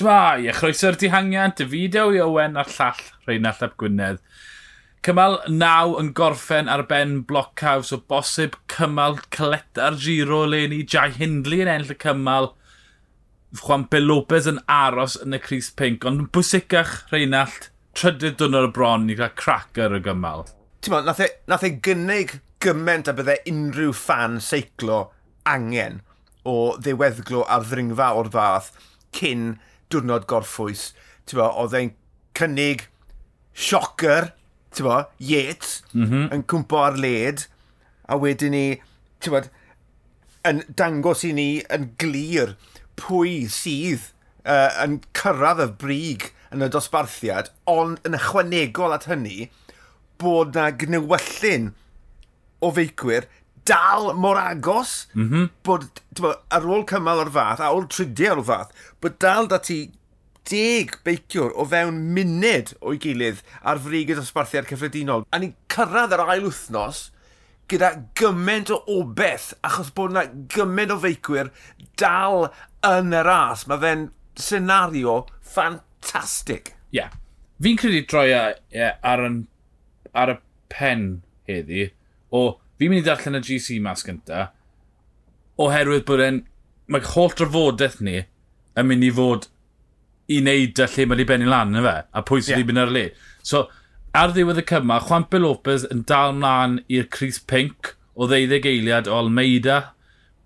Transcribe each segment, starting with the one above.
Shmai, a chroeso'r dihangiad, Dafidew i Owen a'r llall Rheinald Ap Gwynedd. Cymal naw yn gorffen ar ben Blockhouse o bosib cymal Coletta giro le ni Jai Hindley yn enll y cymal. Juan P. Lopez yn aros yn y Cris Pink, ond bwysicach Rheinald, trydydd dwrnod y bron i gael crac ar y gymal. Ti'n meddwl, nath, e, nath e gynnig gymaint a byddai unrhyw fan seiclo angen o ddiweddglo a ddringfa o'r fath cyn diwrnod gorffwys, ti'n bo, oedd e'n cynnig siocer, ti'n bo, Yates, mm -hmm. yn cwmpo ar led, a wedyn ni, ti'n bo, yn dangos i ni yn glir pwy sydd uh, yn cyrraedd y brig yn y dosbarthiad, ond yn ychwanegol at hynny, bod na gnewyllun o feicwyr dal mor agos, mm -hmm. bod bo, ar ôl cymal o'r fath, a ôl tridiau o'r fath, bod dal da ti deg beiciwr o fewn munud o'i gilydd ar frig y dosbarthiad cyffredinol. A ni'n cyrraedd yr ail wythnos gyda gymaint o obeth, achos bod yna gymaint o feicwyr dal yn y ras. Mae fe'n senario ffantastig. Ie. Yeah. Fi'n credu droia yeah, e, ar, yn, ar y pen heddi o fi'n mynd i darllen y GC mas gynta, oherwydd bod e'n, mae'r holl drafodaeth ni yn mynd i fod i wneud y lle mae wedi benni lan, na fe? A pwy sydd wedi yeah. mynd ar le. So, ar ddiwedd y cyma, Juanpe Lopez yn dal mlaen i'r Cris Pink o ddeuddeg eiliad o Almeida,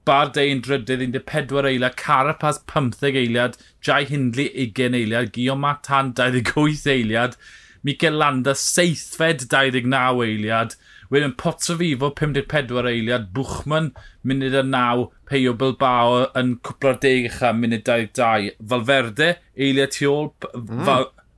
Bardet yn drydydd 14 eiliad, Carapaz 15 eiliad, Jai Hindley 20 eiliad, Guillaume Matan 28 eiliad, Mikel Landa 7 29 eiliad, Wedyn Potsofifo 54 eiliad, Bwchman munud y 9, Peio Bilbao yn cwpla'r deg eich am munud 22. Falferde, eiliad tu ôl, mm.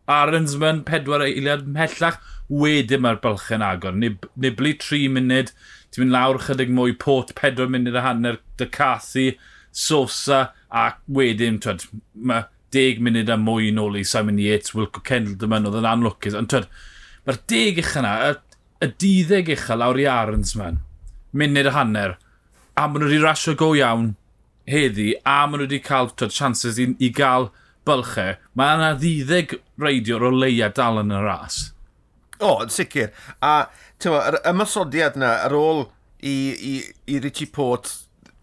Aronsman 4 eiliad mellach, wedyn mae'r bylch yn agor. Nib, nibli 3 munud, ti'n mynd lawr chydig mwy, Port 4 munud a hanner, dy Cathy, Sosa, a wedyn, twyd, mae 10 munud a mwy yn ôl i Simon Yates, Wilco Kendall dyma nhw, oedd yn anlwcus. Ond twyd, mae'r deg eich yna, y y diddeg uchel lawr i Arons man, munud y hanner, a maen nhw wedi rasio go iawn heddi, a maen nhw wedi cael twyd, chances i, i gael bylchau, mae yna ddiddeg reidiwr o leia dal yn y ras. O, oh, yn sicr. A tywa, yr ymysodiad yna ar ôl i, i, i Richie Port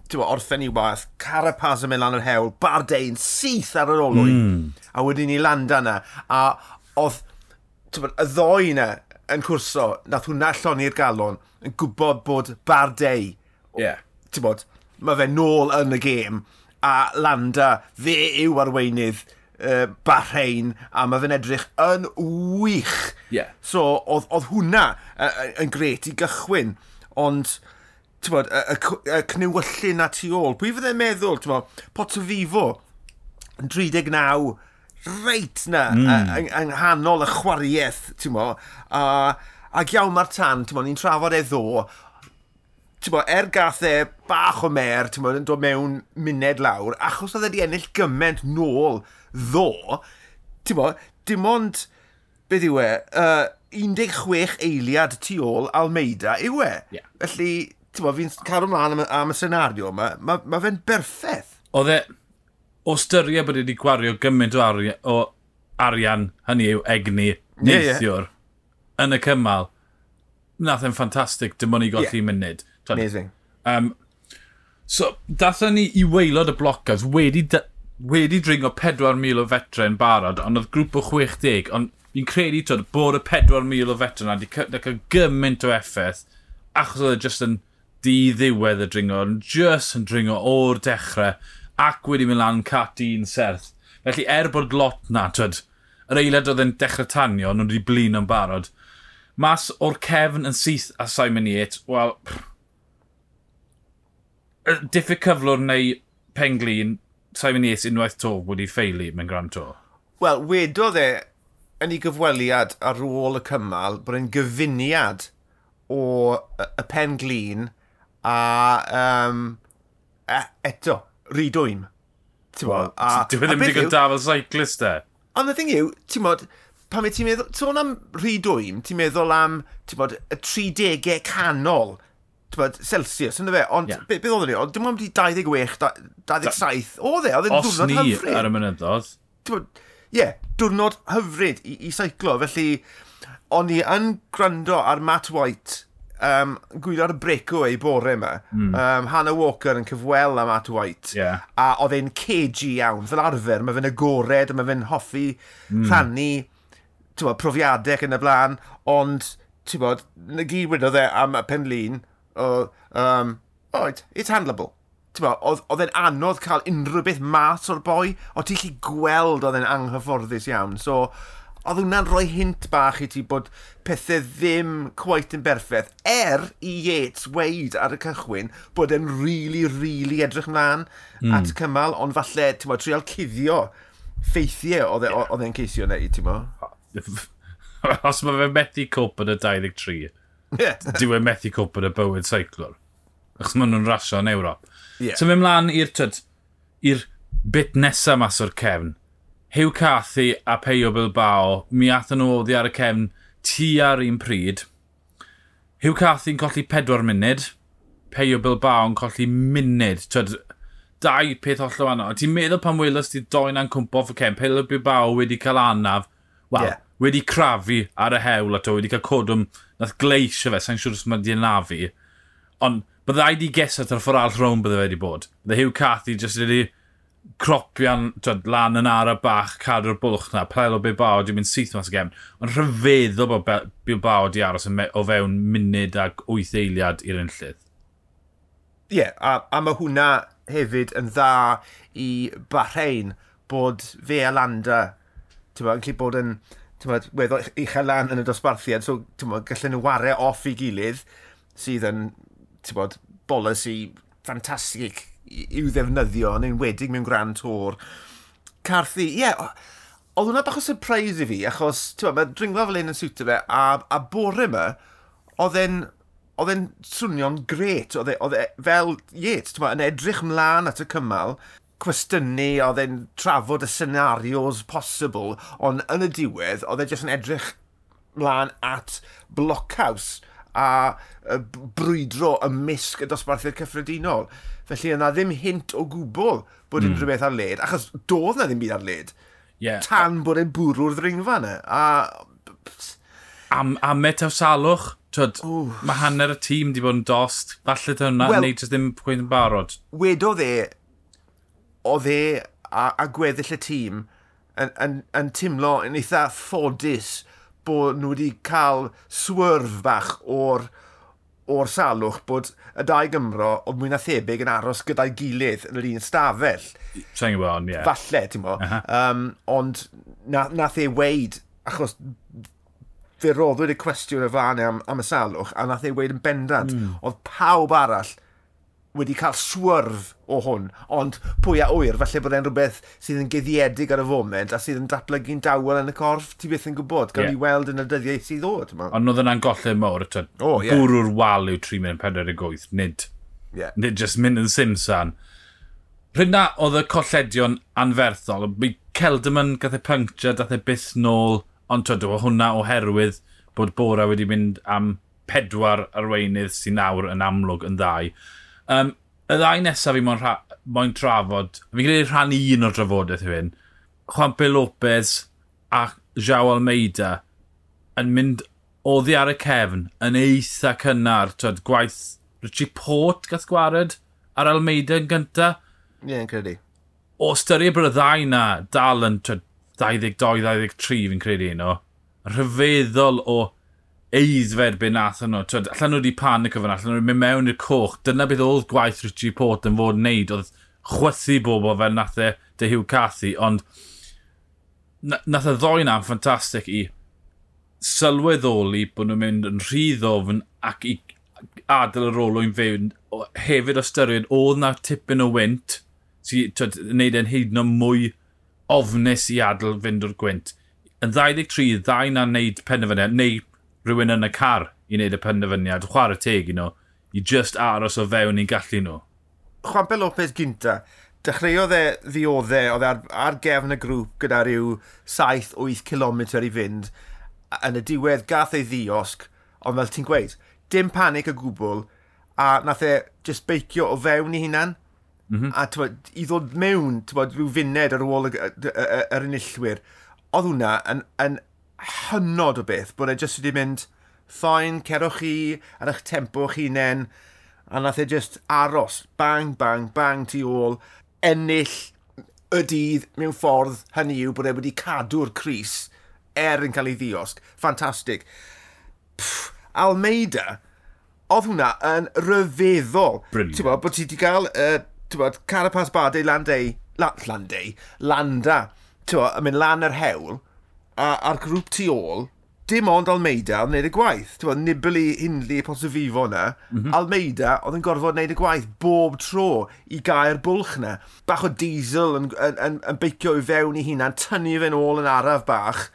tywa, orffen i waith, Carapaz yn mynd lan yr hewl, bardein syth ar yr olwyn, mm. a wedyn ni landa yna. A oedd tywa, y ddoi yna yn cwrso, nath hwnna lloni'r galon, yn gwybod bod Bardei, yeah. ti'n bod, mae fe nôl yn y gêm, a Landa, fe yw arweinydd uh, Bahrein, a mae fe'n edrych yn wych. Yeah. So, oedd, oedd hwnna uh, yn gret i gychwyn, ond bod, y, y, y cnewyllun na tu ôl, pwy fydde'n meddwl, ti'n bod, Potter Vivo, 39 reit na, mm. yng yng nghanol y chwariaeth, ti'n mo, a, a iawn mae'r tan, ti'n mo, ni'n trafod e ddo, ti'n mo, er gath e bach o mer, ti'n mo, yn dod mewn muned lawr, achos oedd wedi ennill gymaint nôl ddo, ti'n mo, dim ond, beth yw e, uh, 16 eiliad tu ôl Almeida yw e. Yeah. Felly, ti'n mo, fi'n cadw ymlaen am, am y senario yma, mae ma, ma fe'n berffeth. Oedd e, o styria bod wedi gwario gymaint o, aria, o arian, hynny yw egni, neithiwr, yeah, yeah. yn y cymal, nath e'n ffantastig, dim ond i golli yeah. munud. Amazing. Um, so, dathen ni i weilod y blocas wedi, wedi dringo 4,000 o fetren barod, ond oedd grŵp o 60, ond fi'n credu twyd, bod y 4,000 o fetren yna wedi cael gymaint o effaith, achos oedd e jyst yn di ddiwedd y dringo, ond jyst yn dringo o'r dechrau, ac wedi mynd lan cat un serth. Felly er bod lot na, twyd, yr eilad oedd yn dechrau tanio, nhw wedi blin yn barod, mas o'r cefn yn syth a Simon Yates, wel, diffyg cyflwr neu penglin Simon Yates unwaith to wedi ffeili mewn Grand Tour? Wel, wedodd e yn ei gyfweliad ar ôl y cymal bod e'n gyfuniad o y pen glin a um, eto, ridwyn. Well, a, Dwi'n ddim digon da fel cyclist e. Ond y thing yw, ti'n bod, pan ti'n meddwl, sôn am ridwyn, ti'n meddwl am, ti'n bod, y 30au canol bod, Celsius, ynddo fe, ond yeah. beth oedd ni, ond dim ond 26, 27, oedd e, oedd e'n diwrnod hyfryd. Os ni ar y mynyddodd. Ie, yeah, diwrnod hyfryd i, i seiclo, felly o'n i yn gwrando ar Matt White um, gwylio'r ar y breakaway bore yma. Mm. Um, Hannah Walker yn cyfwel am at White. Yeah. A oedd e'n cagey iawn, fel arfer, mae fe'n agored, mae fe'n hoffi mm. rhannu bod, profiadau yn y blaen, ond ti'n bod, na gyd wedodd e am y penlun, o, um, oh, it, it's handleable. Bod, oedd e'n anodd cael unrhyw beth mas o'r boi, o ti'n lli gweld oedd e'n anghyfforddus iawn. So, oedd hwnna'n rhoi hint bach i ti bod pethau ddim cwaith yn berffaith. Er i Yates weid ar y cychwyn bod e'n rili, really, rili really edrych mlaen mm. at cymal, ond falle, ti'n mo, trial cuddio ffeithiau oedd e- e'n ceisio neu, ti'n mo? Os mae fe methu cwp yn y 23, yeah. dyw e methu cwp yn y bywyd seiclwr. Achos maen nhw'n rasio yn Ewrop. Yeah. So mynd mlaen i'r bit nesaf mas o'r cefn Hugh Cathy a Peio Bilbao, mi athyn nhw oddi ar y cefn tu ar un pryd. Hugh Cathy'n colli 4 munud, Peio Bilbao yn colli munud. Twyd, dau peth holl o wahanol. Ti'n meddwl pan welys ti doen a'n cwmpo off y cefn, Peio Bilbao wedi cael anaf, wel, yeah. wedi crafu ar y hewl ato, wedi cael codwm, nath gleisio fe, sa'n siŵr os mae wedi anafu. Ond byddai di gesat ar ffordd all rown bydde fe wedi bod. Bydde Hugh Cathy jyst wedi cropian twyd, lan yn ara bach cadw'r bwlch na, Pelelo Bilbao di mynd syth mas y gem. Ond rhyfeddol bod Bilbao di aros o fewn munud ag wyth eiliad i'r enllydd. Ie, yeah, a, a mae hwnna hefyd yn dda i Bahrein bod fe a Landa tyma, yn gallu bod yn tyma, weddol uchel lan yn y dosbarthiad, so tyma, gallen nhw wario off i gilydd sydd yn tyma, bolus i ffantastig i'w ddefnyddio, yn enwedig mewn gran tor. Carthy, ie, yeah, oedd hwnna bach o surprise i fi, achos, ti'n mae dringfa fel un yn siwtio fe, a, a bore yma, oedd e'n oedd e'n swnio'n gret, oedd e e fel, ie, yeah, yn edrych mlaen at y cymal, cwestiynu, oedd e'n trafod y scenarios possible, ond yn y diwedd, oedd e jyst yn edrych mlaen at Blockhouse, a brwydro ymysg y dosbarthiad cyffredinol. Felly yna ddim hint o gwbl bod mm. unrhyw beth ar led, achos doedd na ddim byd ar led. Yeah. Tan bod e'n bwrw'r ddringfa yna. A... Am, am e tawsalwch, Twyd, mae hanner y tîm wedi bod yn dost, falle dyna hwnna, well, neu jyst ddim pwynt yn barod. Wedodd e, oedd e a, a gweddill y tîm yn, yn, yn, timlo yn eitha ffodus bod nhw wedi cael swyrf bach o'r o'r salwch bod y dau Gymro oedd mwy na thebyg yn aros gyda'i gilydd yn yr un stafell. Sa'n gwybod, ie. Yeah. Falle, ti'n mo. Uh -huh. um, ond na, nath ei weid, achos fe roddwyd y cwestiwn y fan am, am y salwch, a nath ei weid yn bendant, mm. oedd pawb arall wedi cael swyrf o hwn, ond pwy a wyr, falle bod e'n rhywbeth sydd yn geddiedig ar y foment a sydd yn datblygu'n dawel yn y corff, ti beth yn gwybod, gael yeah. i weld yn y dyddiau sydd ddod. Ond oedd yna'n gollau mor, oh, yeah. bwrw'r wal yw 3 mynd 48, nid, yeah. nid just mynd yn Simsan. Rhyna oedd y colledion anferthol, mi Celdamon gath e puncture, dath e byth nôl, ond twyd o hwnna oherwydd bod Bora wedi mynd am pedwar arweinydd sy'n nawr yn amlwg yn ddau. Um, y ddau nesaf fi moyn, moyn trafod, fi'n gwneud rhan un o'r drafodaeth i hyn, Juanpe Lopez a Jao Almeida yn mynd oddi ar y cefn yn eitha cynnar, twyd, gwaith Richie Port gath gwared ar Almeida yn gynta. Ie, yeah, yn credu. O styried bod y ddau na dal yn 22-23 fi'n credu un o, rhyfeddol o eiddfed be nath nhw. Twyd, allan nhw wedi panic o fan allan nhw wedi mynd mewn i'r coch. Dyna beth oedd gwaith Richie Port yn fod yn neud. Oedd chwythu bobl fel nath e dy Hugh Cathy, ond nath y ddoi na'n ffantastig i sylweddoli bod nhw'n mynd yn rhy ddofn ac i adael yr olwyn fewn. Hefyd ystyried oedd na tipyn o wynt sy'n si, neud e'n hyd yn mwy ofnus i adael fynd o'r gwynt. Yn 23, ddau na'n neud penderfyniad, neu rhywun yn y car i wneud y penderfyniad, chwarae teg i nhw, i just aros o fewn i'n gallu nhw. Chwampe Lopez gynta, dechreuodd e ddioddau, oedd e ar, ar gefn y grŵp gyda rhyw 7-8 km i fynd, yn y diwedd gath ei ddiosg, ond fel ti'n gweud, dim panic y gwbl, a nath e just beicio o fewn i hunan, mm -hmm. a twa, i ddod mewn twa, rhyw funed ar ôl yr enillwyr, oedd hwnna yn, yn, hynod o beth bod e jyst wedi mynd ffain, cerwch chi ar eich tempo eich hunain a nath e just aros bang, bang, bang tu ôl ennill y dydd mewn ffordd hynny yw bod e wedi cadw'r Cris er yn cael ei ddiosg. Ffantastig. Almeida, oedd hwnna yn ryfeddol. Ti'n bod, bod ti wedi cael, uh, bod, Carapaz Bade, Landau, La, Landau, Landa, ti'n bod, yn mynd lan yr hewl, a, a'r grŵp tu ôl, dim ond Almeida yn neud y gwaith. Ti'n bod, Nibli, Hindley, Posofifo yna. Mm -hmm. Almeida oedd yn gorfod neud y gwaith bob tro i gael bwlch yna. Bach o diesel yn, yn, yn, yn beicio i fewn i hunan, tynnu fe'n ôl yn araf bach.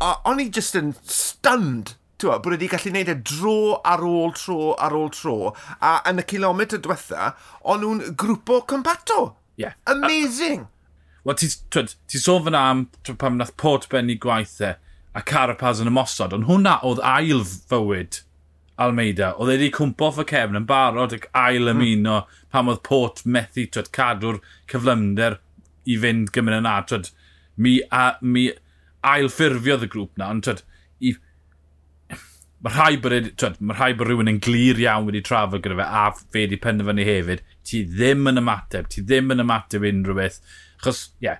A o'n i just yn stunned Tewa, bod wedi gallu gwneud e dro ar ôl tro ar ôl tro, a yn y kilometr diwetha, o'n nhw'n grwpo compato. Yeah. Amazing! Uh, Wel, ti'n ti, sôn fyna am pam nath pot benni gwaith e, a Carapaz yn ymosod, ond hwnna oedd ail fywyd Almeida. Oedd e wedi cwmpo off y cefn yn barod ac ail hmm. ymuno mm. pam oedd pot methu twyd, cadw'r cyflymder i fynd gymryd yna. Twyd, mi, a, mi ail ffurfiodd y grŵp na, ond twyd, i, mae rhai bod, e twyd, mae rhai bod rhywun yn glir iawn wedi trafod gyda fe a fe wedi penderfynu hefyd, ti ddim yn ymateb, ti ddim yn ymateb unrhyw beth. Chos, ie, yeah,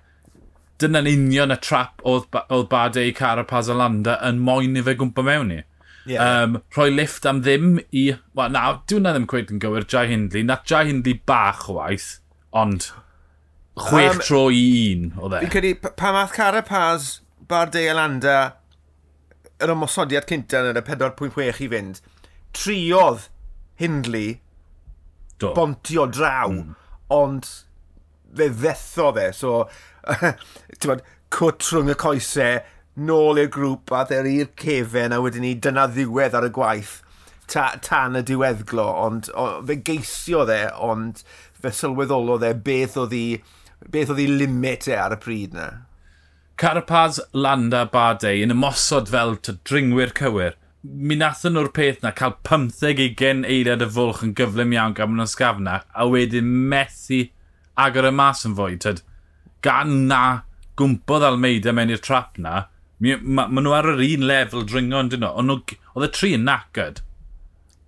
dyna'n union y trap oedd, oedd Bade i Carapaz a Landa yn moyn i fe gwmpa mewn i. Yeah. Um, rhoi lift am ddim i... Wel, na, dwi'n na ddim cweud yn gywir Jai Hindley. Na Jai Hindley bach o waith, ond chwech um, tro i un o dde. Fi'n credu, pa math Carapaz, Bardet a Landa, yr ymosodiad cynta yn y 4.6 i fynd, triodd Hindley Do. bontio draw, mm. ond fe ddetho fe. So, bod, cwt rhwng y coesau, nôl i'r grŵp a dder i'r cefen a wedyn ni dyna ddiwedd ar y gwaith ta, tan y diweddglo ond o, fe geisio dde ond fe sylweddolo dde beth oedd hi beth oedd hi limit e ar y pryd na Carapaz, Landa, Bardei yn ymosod fel to dringwyr cywir mi nathon nhw'r peth na cael 15 20 eiliad y fwlch yn gyflym iawn gan nhw'n sgafna a wedyn methu agor y mas yn fwy. Tyd, gan na gwmpodd Almeida mewn i'r trap na, maen ma, ma nhw ar yr un lefel dringo yn dyn nhw. Oedd y tri yn nacyd.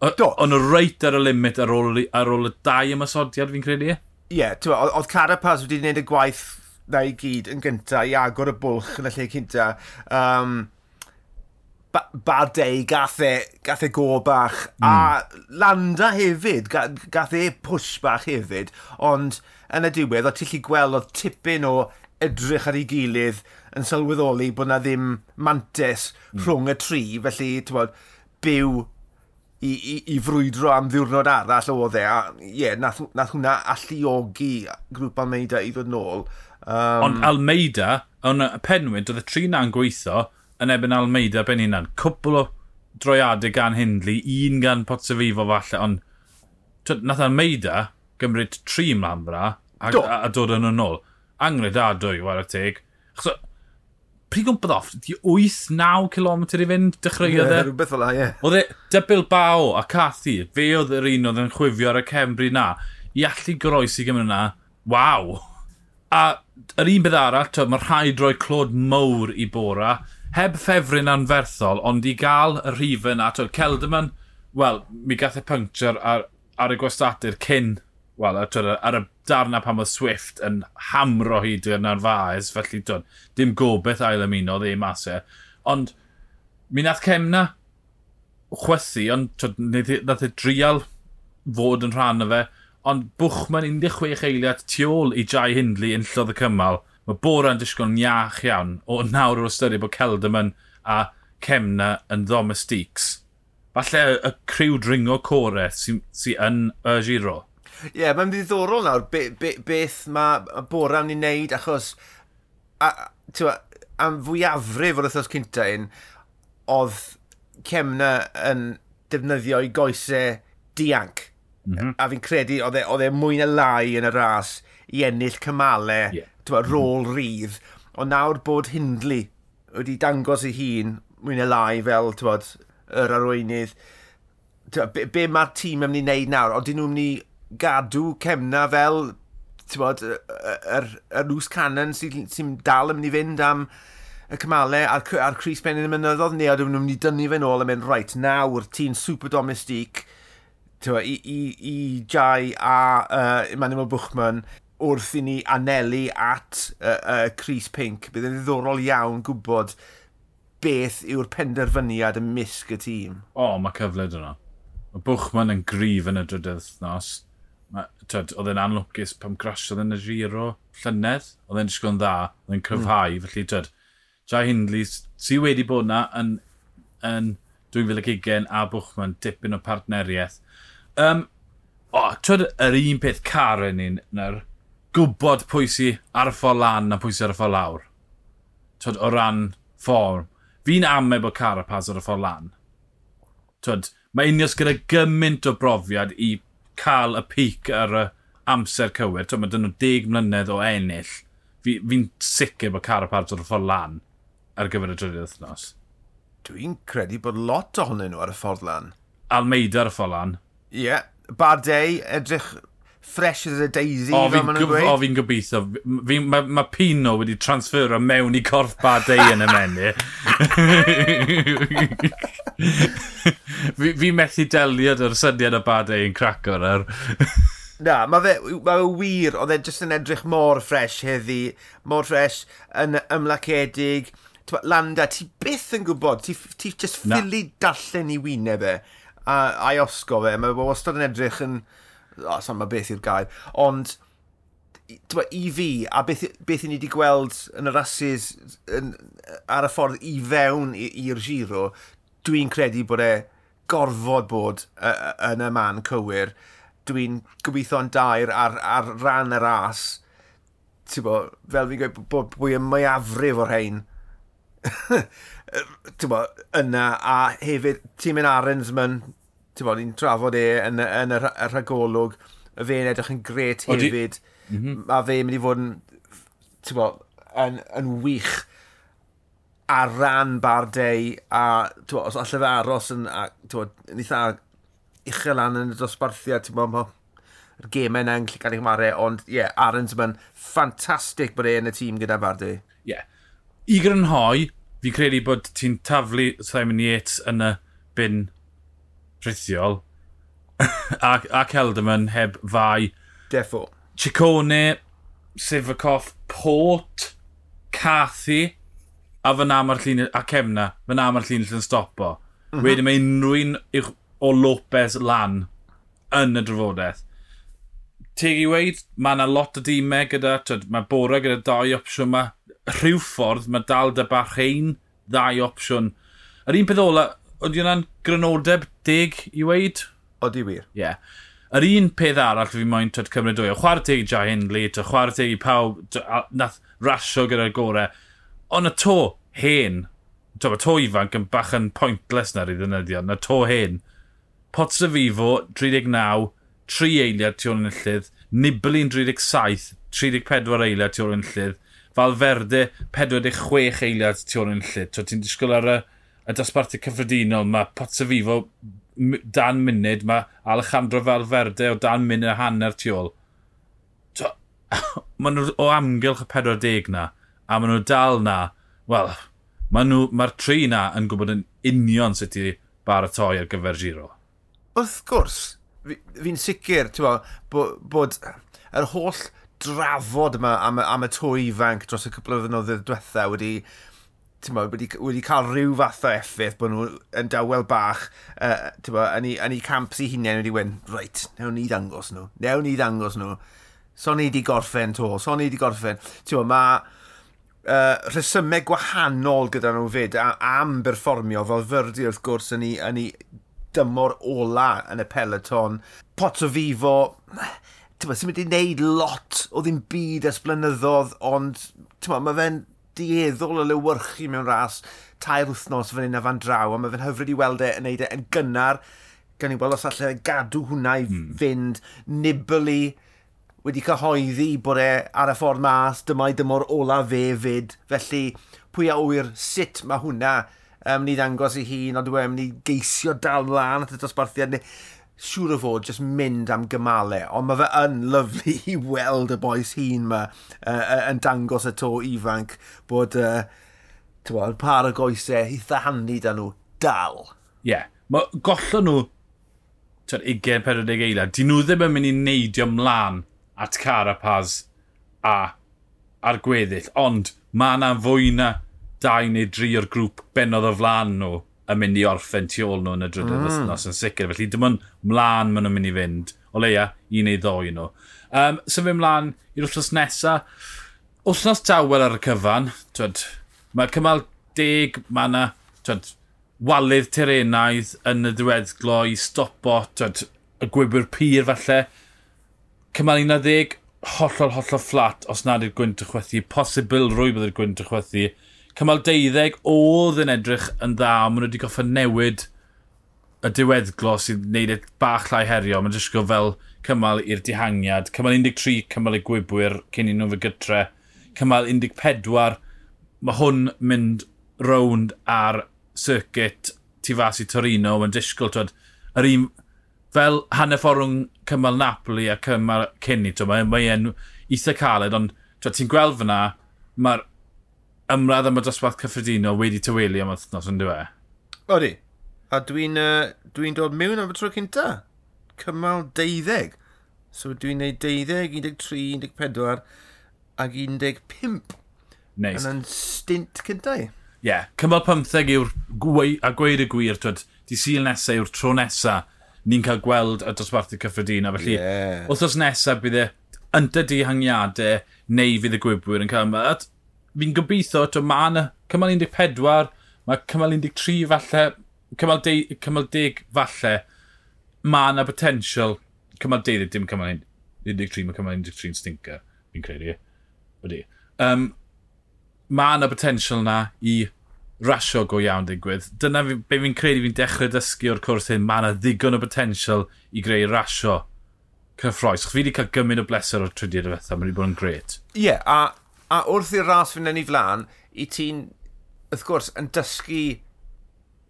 O'n nhw reit ar y limit ar ôl, ar ôl y dau ymasodiad fi'n credu? E? Ie, yeah, oedd Carapaz wedi gwneud y gwaith na i gyd yn gyntaf i agor y bwlch yn y lle cynta. Um, ba badau gath e, gath e go bach. Mm. A hmm. Landa hefyd, gath e push bach hefyd. Ond yn y diwedd, o ti'n lli gweld oedd tipyn o edrych ar ei gilydd yn sylweddoli bod na ddim mantes mm. rhwng y tri. Felly, ti'n bod, byw i, i, i frwydro am ddiwrnod arall o dde. A ie, yeah, nath, nath hwnna alluogi grŵp Almeida i ddod nôl. Um, Ond Almeida, o'n penwyn, oedd y tri na'n gweithio, yn ebyn Almeida ben unan. cwbl o droiadau gan Hindley, un gan Potsefifo falle, ond nath Almeida gymryd tri mlaen bra a, Do. a, a dod yn ôl. Angryd a dwy, war y teg. Chos, pryd gwmpodd off, 8-9 km i fynd, dechreuodd e. Ie, rhywbeth fel la, ie. Oedd e debyl bao a Cathy, fe oedd yr un oedd yn chwifio ar y cembri na, i allu groes i gymryd na, waw! A yr un bydd arall, mae rhaid roi clod mowr i bora, heb ffefryn anferthol, ond i gael y rhif yna, twyd Celderman, wel, mi gath e puncture ar, ar y gwastadur cyn, wel, twyd, ar y darna pam oedd Swift yn hamro hi yn ar faes, felly twyd, dim gobeith ail ymuno, dde masau. E. Ond, mi nath cemna chwythu, ond twyd, nath e drial fod yn rhan o fe, ond bwch mae'n 16 eiliad tu ôl i Jai Hindley yn llodd y cymal, mae Bora'n disgwyl iach iawn o nawr o'r ystyried bod Celdam a Cemna yn ddomestics. Falle y y criw dringo core sy'n sy yn y giro. Ie, yeah, mae'n ddiddorol nawr be, be, beth mae Bora'n ei wneud achos a, a, am fwyafrif o'r wythnos cynta un, oedd Cemna yn defnyddio i goesau dianc. Mm -hmm. A fi'n credu e, oedd e mwy na lai yn y ras i ennill cymalau yeah twa, rôl rydd. Ond nawr bod Hindley wedi dangos ei hun mwy neu lai fel tywod, yr arweinydd, twa, be, be mae'r tîm yn mynd i wneud nawr? Ond dyn nhw'n mynd i gadw cemna fel tywod, yr, yr loose cannon sy'n sy dal yn mynd i fynd am y cymalau a'r, ar Chris Penyn y mynyddodd neu oedden nhw'n mynd i dynnu fe nôl a mynd, reit, nawr tîn super domestic i, i, i Jai a uh, Emmanuel Bwchman wrth i ni anelu at uh, uh, Cris Pink. Bydd yn ddiddorol iawn gwybod beth yw'r penderfyniad ymysg y tîm. O, oh, mae cyfle dyna. Mae Bwchman yn grif yn y drydydd nos. Oedd e'n anlwcus pam crash oedd e'n y giro llynedd. Oedd e'n disgwyl yn dda, oedd e'n cryfhau. Mm. Felly, tyd, Jai Hindley, sy wedi bod na yn, yn 2020 a Bwchman, dipyn o partneriaeth. Um, o, oh, twyd yr un peth car yn un, na'r gwybod pwy sy ar y ffordd lan a pwy sy ar y ffordd lawr. Twyd, o ran ffordd. Fi'n amau bod Carapaz ar y ffordd lan. Twyd, mae unios gyda gymaint o brofiad i cael y pic ar y amser cywir. Twyd, mae dyn nhw deg mlynedd o ennill. Fi'n fi sicr bod Carapaz ar y ffordd lan ar gyfer y drydydd wythnos. Dwi'n credu bod lot ohonyn nhw ar y ffordd lan. Almeida ar y ffordd lan. Ie. Yeah. Bardei, edrych fresh as a daisy. O, fi'n o, fi gobeithio. Fi, mae ma Pino wedi transfer mewn i corff badau yn y menu. fi, fi methu deliad o'r syniad o badau yn cracor ar... Na, mae fe, ma fe wir, oedd e jyst yn edrych mor ffres heddi, mor ffres, yn ymlacedig. Landa, ti byth yn gwybod, ti, ti just ffili darllen i wyneb e, a, a osgo fe. Mae wastad yn edrych yn, o, sam, mae beth i'r gair. Ond, dyma, i fi, a beth, beth i ni wedi gweld yn y rhasys yn, ar y ffordd i fewn i'r giro, dwi'n credu bod e gorfod bod yn y man cywir. Dwi'n gobeithio'n dair ar, ar ran y ras. Bo, fel fi'n gweud, bod fwy y mwyafrif o'r hein bo, yna, a hefyd tîm yn Arons ma'n bod, ni'n trafod e yn, yn y, y rhagolwg, y fe'n edrych yn gret hefyd. Mm -hmm. Mae fe'n mynd i fod yn, bod, yn, yn wych ar ran bardau a bod, os allai fe aros yn, a, bod, yn eitha uchel lan yn y dosbarthiad, ti'n bod, yr gemau yna'n gallu cael ei chymare, ond ie, yeah, Arons yma'n ffantastig bod e yn y tîm gyda Bardi. Ie. Yeah. I grynhoi, fi credu bod ti'n taflu Simon Yates yn y bin rhithiol, ac, ac Elderman heb fai. Defo. Chicone, Sivakov, Port, Cathy, a fy nam ar llun, a cefna, fy nam ar llun yn stopo. Mm -hmm. Wedyn mae unrhyw'n o Lopez lan yn y drafodaeth. Teg i weid, mae yna lot o dîmau e gyda, mae Bora gyda dau opsiwn yma. Rhyw ffordd, mae dal dy bach ein ddau opsiwn. Yr un peth ola, Oedd yna'n grynodeb deg i weid? Oedd i wir. Ie. Yeah. Yr un peth arall fi moyn tyd cymryd dwy, o chwarae teg i Jai Hindley, o chwarae teg i pawb, nath rasio gyda'r gorau. Ond y to hen, to, mae to ifanc yn bach yn pointless na'r i ddynyddio, na to hen. Pots y fifo, 39, 3 eiliad tu ôl yn illydd, Niblin 37, 34 eiliad tu ôl yn illydd, Falferde 46 eiliad tu ôl yn illydd. Ti'n disgwyl ar y y dosbarthu cyffredinol, mae Potsafifo dan munud, mae Alejandro Falferde o dan munud a hanner tu ôl. Mae nhw o amgylch y 40 na, a maen nhw dal na, wel, mae'r nhw, tri na yn gwybod yn union sut i baratoi ar gyfer giro. Wrth gwrs, fi'n fi sicr, ti'n bod, bod yr holl drafod yma am, am y to ifanc dros y cwpl o ddynoddiad diwetha wedi ma, wedi, wedi cael rhyw fath o effaith bod nhw yn dawel bach uh, ma, yn, i, yn i camp sy'n hunain wedi wyn, reit, newn ni ddangos nhw, newn ni ddangos nhw. So ni wedi gorffen to, so ni wedi gorffen. Ti'n ma, mae uh, rhesymau gwahanol gyda nhw fyd am berfformio fel fyrdi wrth gwrs yn ei, yn ei dymor ola yn y peloton, pot o fifo, ti'n ma, sy'n mynd i wneud lot o ddim byd esblynyddodd, ond ti'n ma, mae fe'n dieddol o lywyrchu mewn ras tair wythnos fan hyn a fan draw, a mae fe'n hyfryd i weld e yn neud e yn gynnar, gan i weld os allai gadw hwnna i mm. fynd, nibli wedi cyhoeddi bod e ar y ffordd mas, dyma i dymor ola fe fyd, felly pwy a wyr sut mae hwnna? Um, ni ddangos ei hun, ond dwi'n e, mynd i geisio dal lan at y dosbarthiad neu siŵr o fod just mynd am gymalau, ond mae fe yn lyflu i weld y boes hun yma uh, yn dangos y to ifanc bod uh, bod, par o goesau eitha handi da nhw dal. Ie, yeah. mae gollon nhw 20-40 eilad, dyn nhw ddim yn mynd i neidio mlaen at Carapaz a ar gweddill, ond mae yna fwy na dau neu dri o'r grŵp benodd o flaen nhw yn mynd i orffen tu ôl nhw yn y drydydd mm. wythnos yn sicr. Felly dim ond mlaen maen nhw'n mynd i fynd. O leia, un neu ddoi nhw. Um, so fe mlaen i'r wythnos nesaf. Wythnos dawel ar y cyfan. Twed, mae cymal deg mae yna walydd terenaidd yn y ddiweddglo i stopo twed, y gwybwyr pyr falle. Cymal 11, hollol, hollol fflat os nad yw'r gwynt y chwethu. Posibil rwy bydd yw'r gwynt y chwethu cymal deuddeg oedd yn edrych yn dda, ond maen nhw wedi goffa newid y diweddglo sy'n gwneud e bach llai herio. Mae'n jyst go fel cymal i'r dihangiad. Cymal 13, cymal y gwybwyr cyn i nhw fy gytre. Cymal 14, mae hwn mynd rownd ar circuit tu fas i Torino. Mae'n disgwyl, twyd, yr un... Fel hanner ffordd rhwng cymal Napoli a cymal cyn i, mae'n mae eitha caled, ond ti'n gweld fyna, mae'r ymladd am y dosbarth cyffredinol wedi tyweli am wythnos yn dweud. Odi. A dwi'n uh, dwi dod mewn am y tro cynta. Cymal 12. So dwi'n neud 12, 13, 14 ac 15. Nice. Yn stint cynta i. Ie, yeah, cymal 15 yw'r gwei, a gweud y gwir, twyd, di syl nesaf yw'r tro nesaf ni'n cael gweld y dosbarthu cyffredin. A Felly, yeah. wrthos nesaf bydd e yntyd i hangiadau neu fydd y gwybwyr yn cael yma fi'n gobeithio, to mae yna cymal 14, mae cymal 13 falle, cymal, 10, cymal 10 falle, mae yna potensial, cymal 10, dim cymal 13, mae cymal 13 stinker, fi'n credu. Wedi. Um, mae yna potensial na i rasio go iawn digwydd. Dyna fi, be fi'n credu fi'n dechrau dysgu o'r cwrs hyn, mae yna ddigon o potensial i greu rasio cyffroes. Fi wedi cael gymaint o bleser o'r trydydd o fethau, mae wedi bod yn gret. Ie, yeah, a A wrth i'r ras fynd yn ei flaen, i ti'n, wrth gwrs, yn dysgu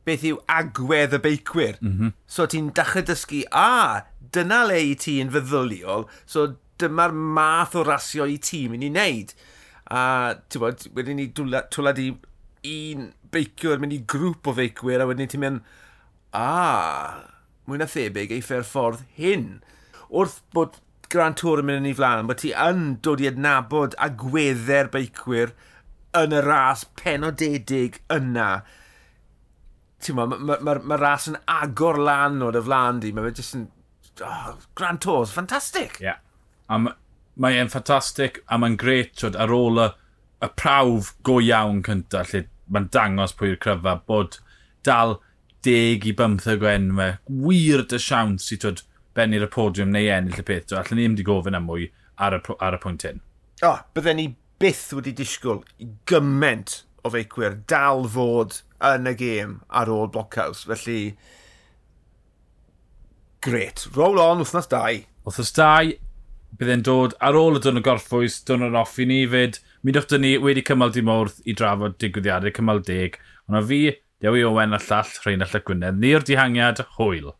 beth yw agwedd y beicwyr. Mm -hmm. So ti'n dechrau dysgu, a, dyna le i ti'n feddyliol, so dyma'r math o rasio i ti'n mynd i wneud. A, ti'n bod, wedyn ni twlad i un beicwyr mynd i grŵp o feicwyr, a wedyn ti'n mynd, a, mwy na thebyg ei ffer ffordd hyn. Wrth bod Grand Tour yn mynd yn ei flaen, bod ti yn dod i adnabod agweddau'r beicwyr yn y ras penodedig yna. Ti'n ma, mae'r ma, ma ma ras yn agor lan o'r y flaen di, mae'n jyst yn... Oh, Grand Tours, ffantastig! Ie. Yeah. Mae e'n ffantastig, a mae'n gret twyd, ar ôl y, y prawf go iawn cynta, lle mae'n dangos pwy'r cryfa, bod dal 10 i 15 o enwau, wir dy siawns i twyd, bennu'r y podiwm neu ennill y peth. So, ni ddim wedi gofyn am mwy ar y, ar y pwynt hyn. O, oh, bydden ni byth wedi disgwyl gymaint o feicwyr dal fod yn y gêm ar ôl Blockhouse. Felly, gret. Roll on, wythnos dau. Wythnos dau, bydde'n dod ar ôl y dyn o gorffwys, dyn o'r offi ni fyd. Mi dwfta ni wedi cymal dim wrth i drafod digwyddiadau cymal deg. Ond o fi, Dewi Owen a llall Rheinald y Gwynedd. Ni'r dihangiad, hwyl.